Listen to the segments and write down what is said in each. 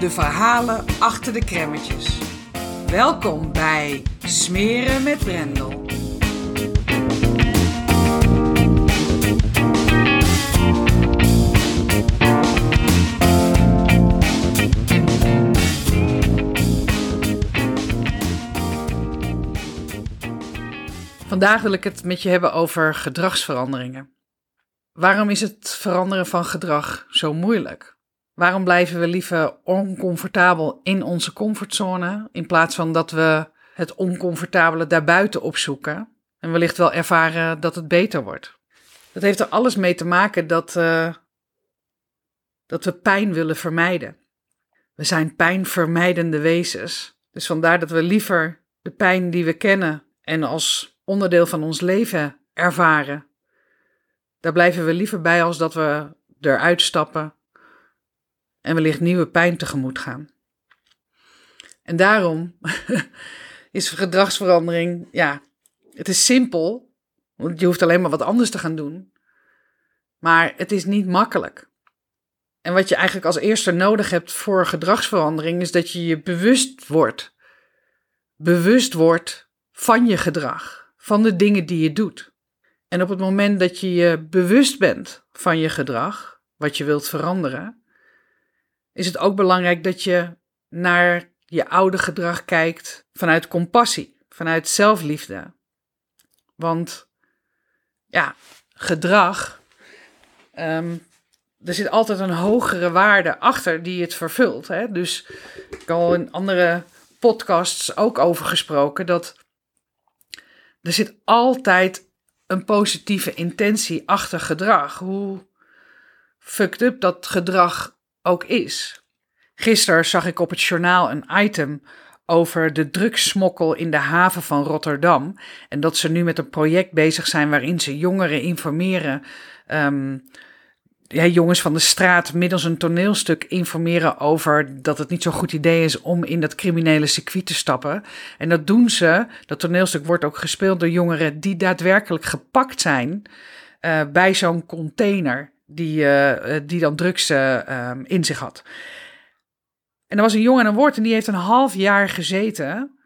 de verhalen achter de kremmetjes. Welkom bij Smeren met Brendel. Vandaag wil ik het met je hebben over gedragsveranderingen. Waarom is het veranderen van gedrag zo moeilijk? Waarom blijven we liever oncomfortabel in onze comfortzone in plaats van dat we het oncomfortabele daarbuiten opzoeken en wellicht wel ervaren dat het beter wordt? Dat heeft er alles mee te maken dat, uh, dat we pijn willen vermijden. We zijn pijnvermijdende wezens. Dus vandaar dat we liever de pijn die we kennen en als onderdeel van ons leven ervaren. Daar blijven we liever bij als dat we eruit stappen en wellicht nieuwe pijn tegemoet gaan. En daarom is gedragsverandering, ja, het is simpel, want je hoeft alleen maar wat anders te gaan doen, maar het is niet makkelijk. En wat je eigenlijk als eerste nodig hebt voor gedragsverandering is dat je je bewust wordt. Bewust wordt van je gedrag van de dingen die je doet. En op het moment dat je je bewust bent van je gedrag, wat je wilt veranderen, is het ook belangrijk dat je naar je oude gedrag kijkt vanuit compassie, vanuit zelfliefde. Want ja, gedrag, um, er zit altijd een hogere waarde achter die het vervult. Hè? Dus ik heb al in andere podcasts ook over gesproken dat er zit altijd een positieve intentie achter gedrag. Hoe fucked up dat gedrag ook is. Gisteren zag ik op het journaal een item over de drugssmokkel in de haven van Rotterdam. En dat ze nu met een project bezig zijn waarin ze jongeren informeren um, ja, jongens van de straat middels een toneelstuk informeren over dat het niet zo'n goed idee is om in dat criminele circuit te stappen. En dat doen ze. Dat toneelstuk wordt ook gespeeld door jongeren die daadwerkelijk gepakt zijn uh, bij zo'n container die, uh, die dan drugs uh, in zich had. En er was een jongen aan een woord en die heeft een half jaar gezeten.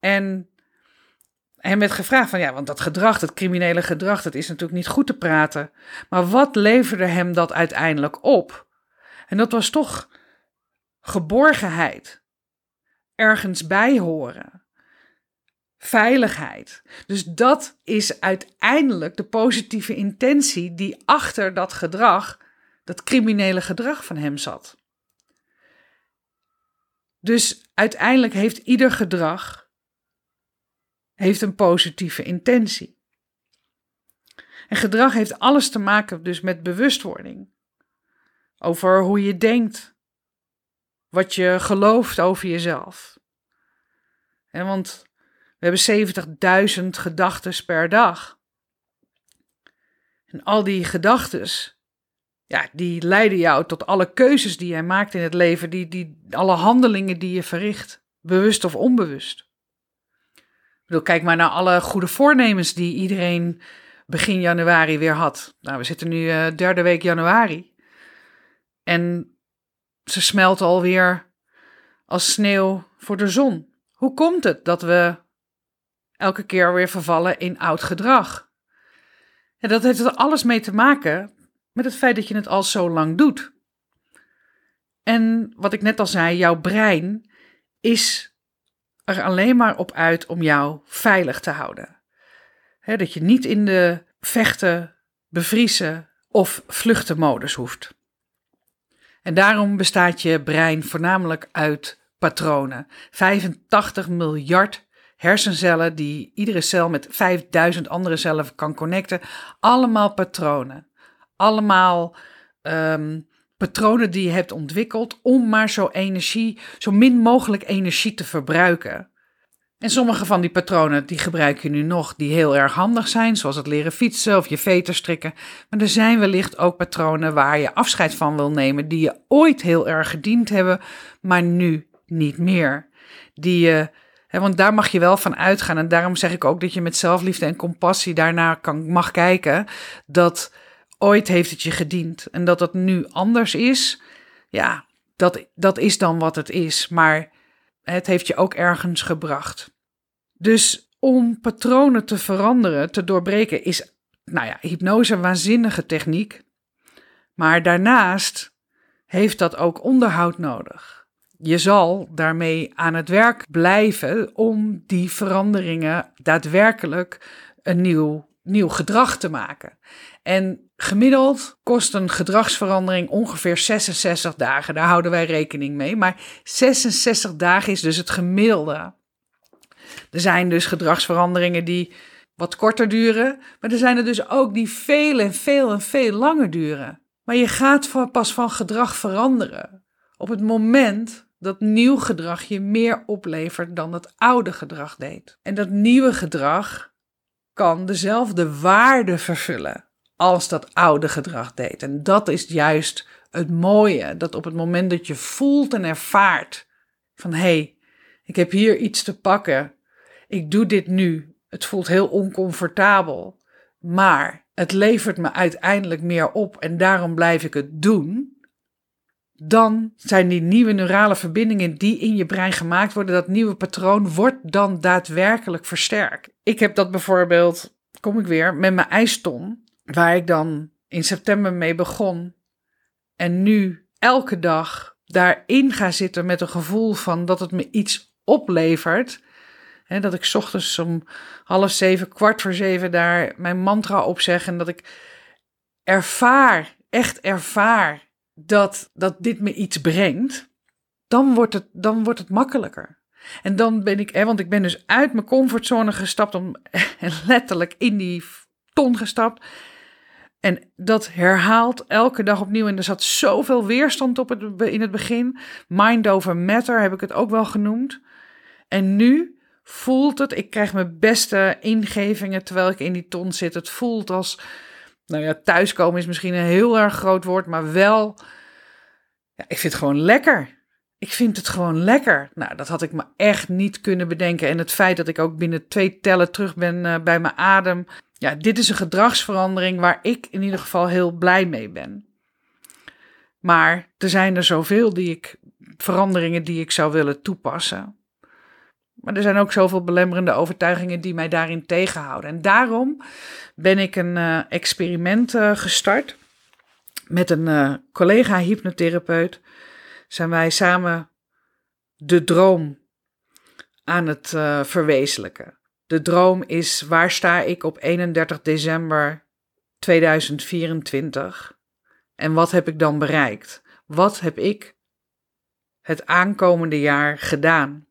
En hem werd gevraagd van ja, want dat gedrag, dat criminele gedrag, dat is natuurlijk niet goed te praten. Maar wat leverde hem dat uiteindelijk op? En dat was toch geborgenheid, ergens bij horen, veiligheid. Dus dat is uiteindelijk de positieve intentie die achter dat gedrag, dat criminele gedrag van hem zat. Dus uiteindelijk heeft ieder gedrag heeft een positieve intentie. En gedrag heeft alles te maken dus met bewustwording. Over hoe je denkt, wat je gelooft over jezelf. En want we hebben 70.000 gedachten per dag. En al die gedachten, ja, die leiden jou tot alle keuzes die jij maakt in het leven, die, die, alle handelingen die je verricht, bewust of onbewust. Ik bedoel, kijk maar naar alle goede voornemens die iedereen begin januari weer had. Nou, we zitten nu uh, derde week januari. En ze smelt alweer als sneeuw voor de zon. Hoe komt het dat we elke keer weer vervallen in oud gedrag? En dat heeft er alles mee te maken met het feit dat je het al zo lang doet. En wat ik net al zei, jouw brein is er alleen maar op uit om jou veilig te houden. dat je niet in de vechten, bevriezen of vluchtenmodus hoeft. En daarom bestaat je brein voornamelijk uit patronen. 85 miljard hersencellen die iedere cel met 5000 andere cellen kan connecten. Allemaal patronen. Allemaal ehm, patronen die je hebt ontwikkeld om maar zo energie, zo min mogelijk energie te verbruiken. En sommige van die patronen die gebruik je nu nog, die heel erg handig zijn, zoals het leren fietsen of je veter strikken. Maar er zijn wellicht ook patronen waar je afscheid van wil nemen, die je ooit heel erg gediend hebben, maar nu niet meer. Die je, want daar mag je wel van uitgaan. En daarom zeg ik ook dat je met zelfliefde en compassie daarnaar kan, mag kijken. Dat ooit heeft het je gediend. En dat het nu anders is, ja, dat, dat is dan wat het is. Maar het heeft je ook ergens gebracht. Dus om patronen te veranderen, te doorbreken, is, nou ja, hypnose een waanzinnige techniek. Maar daarnaast heeft dat ook onderhoud nodig. Je zal daarmee aan het werk blijven om die veranderingen daadwerkelijk een nieuw, nieuw gedrag te maken. En gemiddeld kost een gedragsverandering ongeveer 66 dagen. Daar houden wij rekening mee. Maar 66 dagen is dus het gemiddelde. Er zijn dus gedragsveranderingen die wat korter duren. Maar er zijn er dus ook die veel en veel en veel langer duren. Maar je gaat pas van gedrag veranderen op het moment dat nieuw gedrag je meer oplevert dan het oude gedrag deed. En dat nieuwe gedrag kan dezelfde waarde vervullen als dat oude gedrag deed. En dat is juist het mooie, dat op het moment dat je voelt en ervaart van hé, hey, ik heb hier iets te pakken, ik doe dit nu, het voelt heel oncomfortabel, maar het levert me uiteindelijk meer op en daarom blijf ik het doen. Dan zijn die nieuwe neurale verbindingen die in je brein gemaakt worden, dat nieuwe patroon, wordt dan daadwerkelijk versterkt. Ik heb dat bijvoorbeeld, kom ik weer, met mijn ijston waar ik dan in september mee begon. En nu elke dag daarin ga zitten met een gevoel van dat het me iets oplevert. Dat ik ochtends om half zeven, kwart voor zeven daar mijn mantra op zeg. En dat ik ervaar, echt ervaar dat, dat dit me iets brengt. Dan wordt het, dan wordt het makkelijker. En dan ben ik, hè, want ik ben dus uit mijn comfortzone gestapt, om, letterlijk in die ton gestapt. En dat herhaalt elke dag opnieuw. En er zat zoveel weerstand op het, in het begin. Mind over matter heb ik het ook wel genoemd. En nu voelt het, ik krijg mijn beste ingevingen terwijl ik in die ton zit. Het voelt als, nou ja, thuiskomen is misschien een heel erg groot woord, maar wel, ja, ik vind het gewoon lekker. Ik vind het gewoon lekker. Nou, dat had ik me echt niet kunnen bedenken. En het feit dat ik ook binnen twee tellen terug ben uh, bij mijn adem ja, dit is een gedragsverandering waar ik in ieder geval heel blij mee ben. Maar er zijn er zoveel die ik, veranderingen die ik zou willen toepassen. Maar er zijn ook zoveel belemmerende overtuigingen die mij daarin tegenhouden. En daarom ben ik een uh, experiment uh, gestart. Met een uh, collega hypnotherapeut zijn wij samen de droom aan het verwezenlijken. De droom is waar sta ik op 31 december 2024 en wat heb ik dan bereikt? Wat heb ik het aankomende jaar gedaan?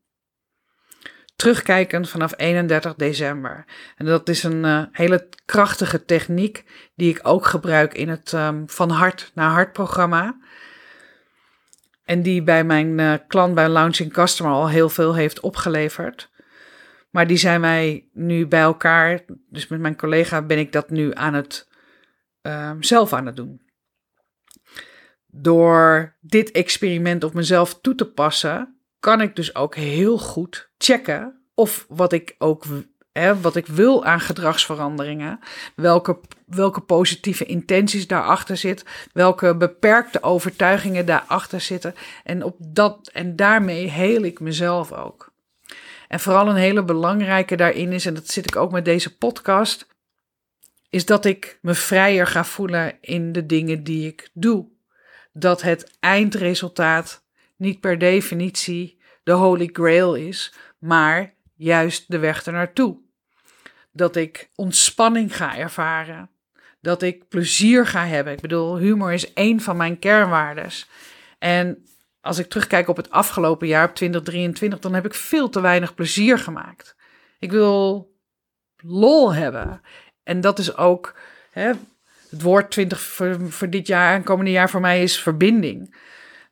Terugkijkend vanaf 31 december. En dat is een uh, hele krachtige techniek die ik ook gebruik in het um, Van Hart naar Hart programma. En die bij mijn uh, klant bij Launching Customer al heel veel heeft opgeleverd. Maar die zijn wij nu bij elkaar. Dus met mijn collega ben ik dat nu aan het um, zelf aan het doen. Door dit experiment op mezelf toe te passen, kan ik dus ook heel goed checken of wat ik ook hè, wat ik wil aan gedragsveranderingen, welke, welke positieve intenties daarachter zitten, welke beperkte overtuigingen daarachter zitten. En, op dat, en daarmee heel ik mezelf ook. En vooral een hele belangrijke daarin is, en dat zit ik ook met deze podcast, is dat ik me vrijer ga voelen in de dingen die ik doe. Dat het eindresultaat niet per definitie de holy grail is, maar juist de weg ernaartoe. Dat ik ontspanning ga ervaren. Dat ik plezier ga hebben. Ik bedoel, humor is één van mijn kernwaardes. En als ik terugkijk op het afgelopen jaar, op 2023, dan heb ik veel te weinig plezier gemaakt. Ik wil lol hebben. En dat is ook hè, het woord 20 voor, dit jaar en komende jaar voor mij is verbinding.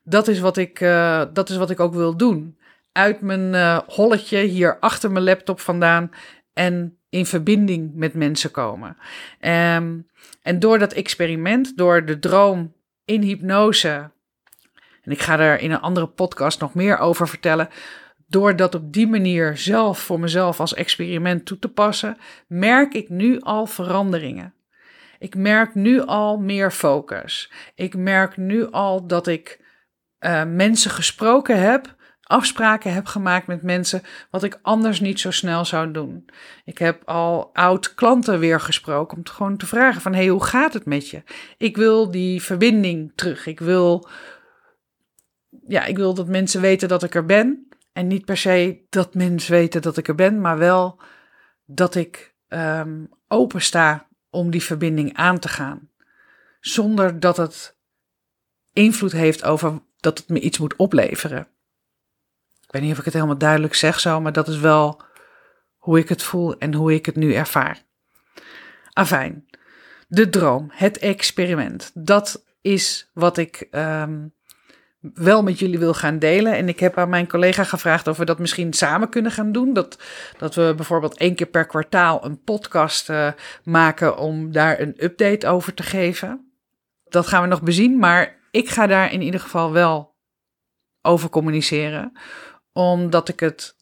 Dat is wat ik, uh, dat is wat ik ook wil doen. Uit mijn uh, holletje hier achter mijn laptop vandaan en in verbinding met mensen komen. Um, en door dat experiment, door de droom in hypnose, en ik ga er in een andere podcast nog meer over vertellen, door dat op die manier zelf voor mezelf als experiment toe te passen, merk ik nu al veranderingen. Ik merk nu al meer focus. Ik merk nu al dat ik uh, mensen gesproken heb, afspraken heb gemaakt met mensen, wat ik anders niet zo snel zou doen. Ik heb al oud klanten weer gesproken om te gewoon te vragen van, hey, hoe gaat het met je? Ik wil die verbinding terug. Ik wil, ja, ik wil dat mensen weten dat ik er ben. En niet per se dat mensen weten dat ik er ben, maar wel dat ik um, open sta om die verbinding aan te gaan. Zonder dat het invloed heeft over dat het me iets moet opleveren. Weet niet of ik het helemaal duidelijk zeg zo, maar dat is wel hoe ik het voel en hoe ik het nu ervaar. Afijn, de droom, het experiment, dat is wat ik um, wel met jullie wil gaan delen. En ik heb aan mijn collega gevraagd of we dat misschien samen kunnen gaan doen. Dat, dat we bijvoorbeeld één keer per kwartaal een podcast uh, maken om daar een update over te geven. Dat gaan we nog bezien, maar ik ga daar in ieder geval wel over communiceren. Omdat ik het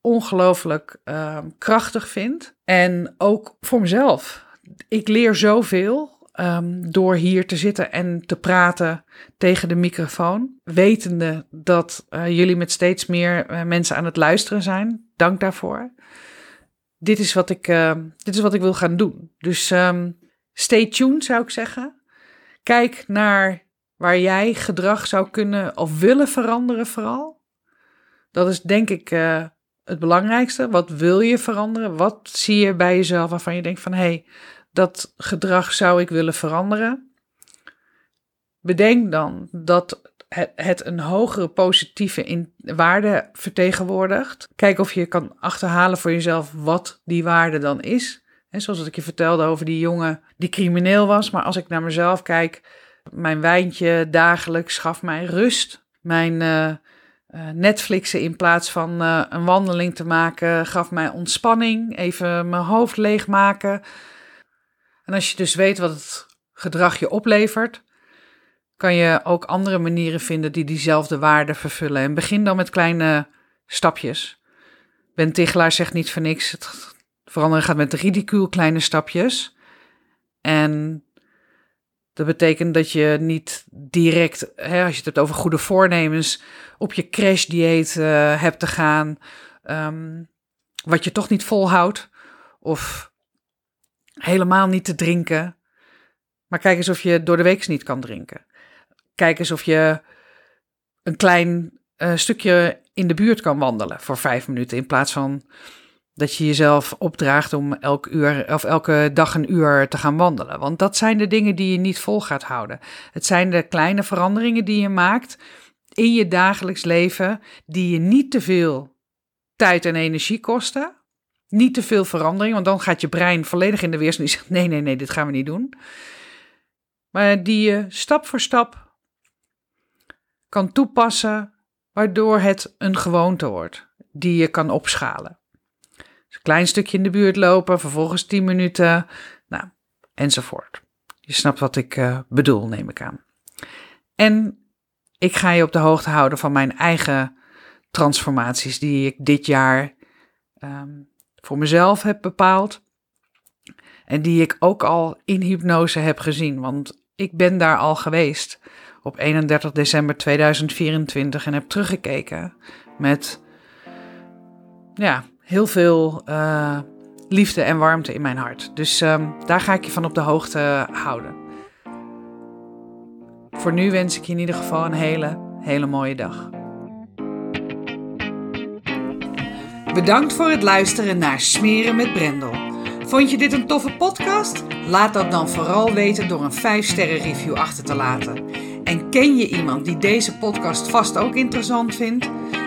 ongelooflijk uh, krachtig vind. En ook voor mezelf. Ik leer zoveel um, door hier te zitten en te praten tegen de microfoon. Wetende dat uh, jullie met steeds meer uh, mensen aan het luisteren zijn. Dank daarvoor. Dit is wat ik, uh, dit is wat ik wil gaan doen. Dus stay tuned zou ik zeggen. Kijk naar waar jij gedrag zou kunnen of willen veranderen vooral. Dat is denk ik uh, het belangrijkste. Wat wil je veranderen? Wat zie je bij jezelf waarvan je denkt van... hé, hey, dat gedrag zou ik willen veranderen. Bedenk dan dat het een hogere positieve waarde vertegenwoordigt. Kijk of je kan achterhalen voor jezelf wat die waarde dan is. En zoals ik je vertelde over die jongen die crimineel was. Maar als ik naar mezelf kijk, mijn wijntje dagelijks gaf mij rust. Mijn uh, Netflixen in plaats van uh, een wandeling te maken gaf mij ontspanning. Even mijn hoofd leegmaken. En als je dus weet wat het gedrag je oplevert, kan je ook andere manieren vinden die diezelfde waarde vervullen. En begin dan met kleine stapjes. Ben Tichelaar zegt niet voor niks. Het veranderen gaat met ridicuul kleine stapjes. En dat betekent dat je niet direct, hè, als je het hebt over goede voornemens, op je crashdieet uh, hebt te gaan. Um, wat je toch niet volhoudt. Of helemaal niet te drinken. Maar kijk eens of je door de week niet kan drinken. Kijk eens of je een klein uh, stukje in de buurt kan wandelen voor vijf minuten. In plaats van dat je jezelf opdraagt om elk uur of elke dag een uur te gaan wandelen. Want dat zijn de dingen die je niet vol gaat houden. Het zijn de kleine veranderingen die je maakt in je dagelijks leven, die je niet te veel tijd en energie kosten. Niet te veel verandering, want dan gaat je brein volledig in de weerstand. Die zegt: nee, nee, nee, dit gaan we niet doen. Maar die je stap voor stap kan toepassen, waardoor het een gewoonte wordt die je kan opschalen. Een klein stukje in de buurt lopen, vervolgens 10 minuten, nou, enzovoort. Je snapt wat ik uh, bedoel, neem ik aan. En ik ga je op de hoogte houden van mijn eigen transformaties die ik dit jaar um, voor mezelf heb bepaald. En die ik ook al in hypnose heb gezien. Want ik ben daar al geweest op 31 december 2024 en heb teruggekeken met ja, heel veel uh, liefde en warmte in mijn hart. Dus um, daar ga ik je van op de hoogte houden. Voor nu wens ik je in ieder geval een hele, hele mooie dag. Bedankt voor het luisteren naar Smeren met Brendel. Vond je dit een toffe podcast? Laat dat dan vooral weten door een 5-sterren review achter te laten. En ken je iemand die deze podcast vast ook interessant vindt?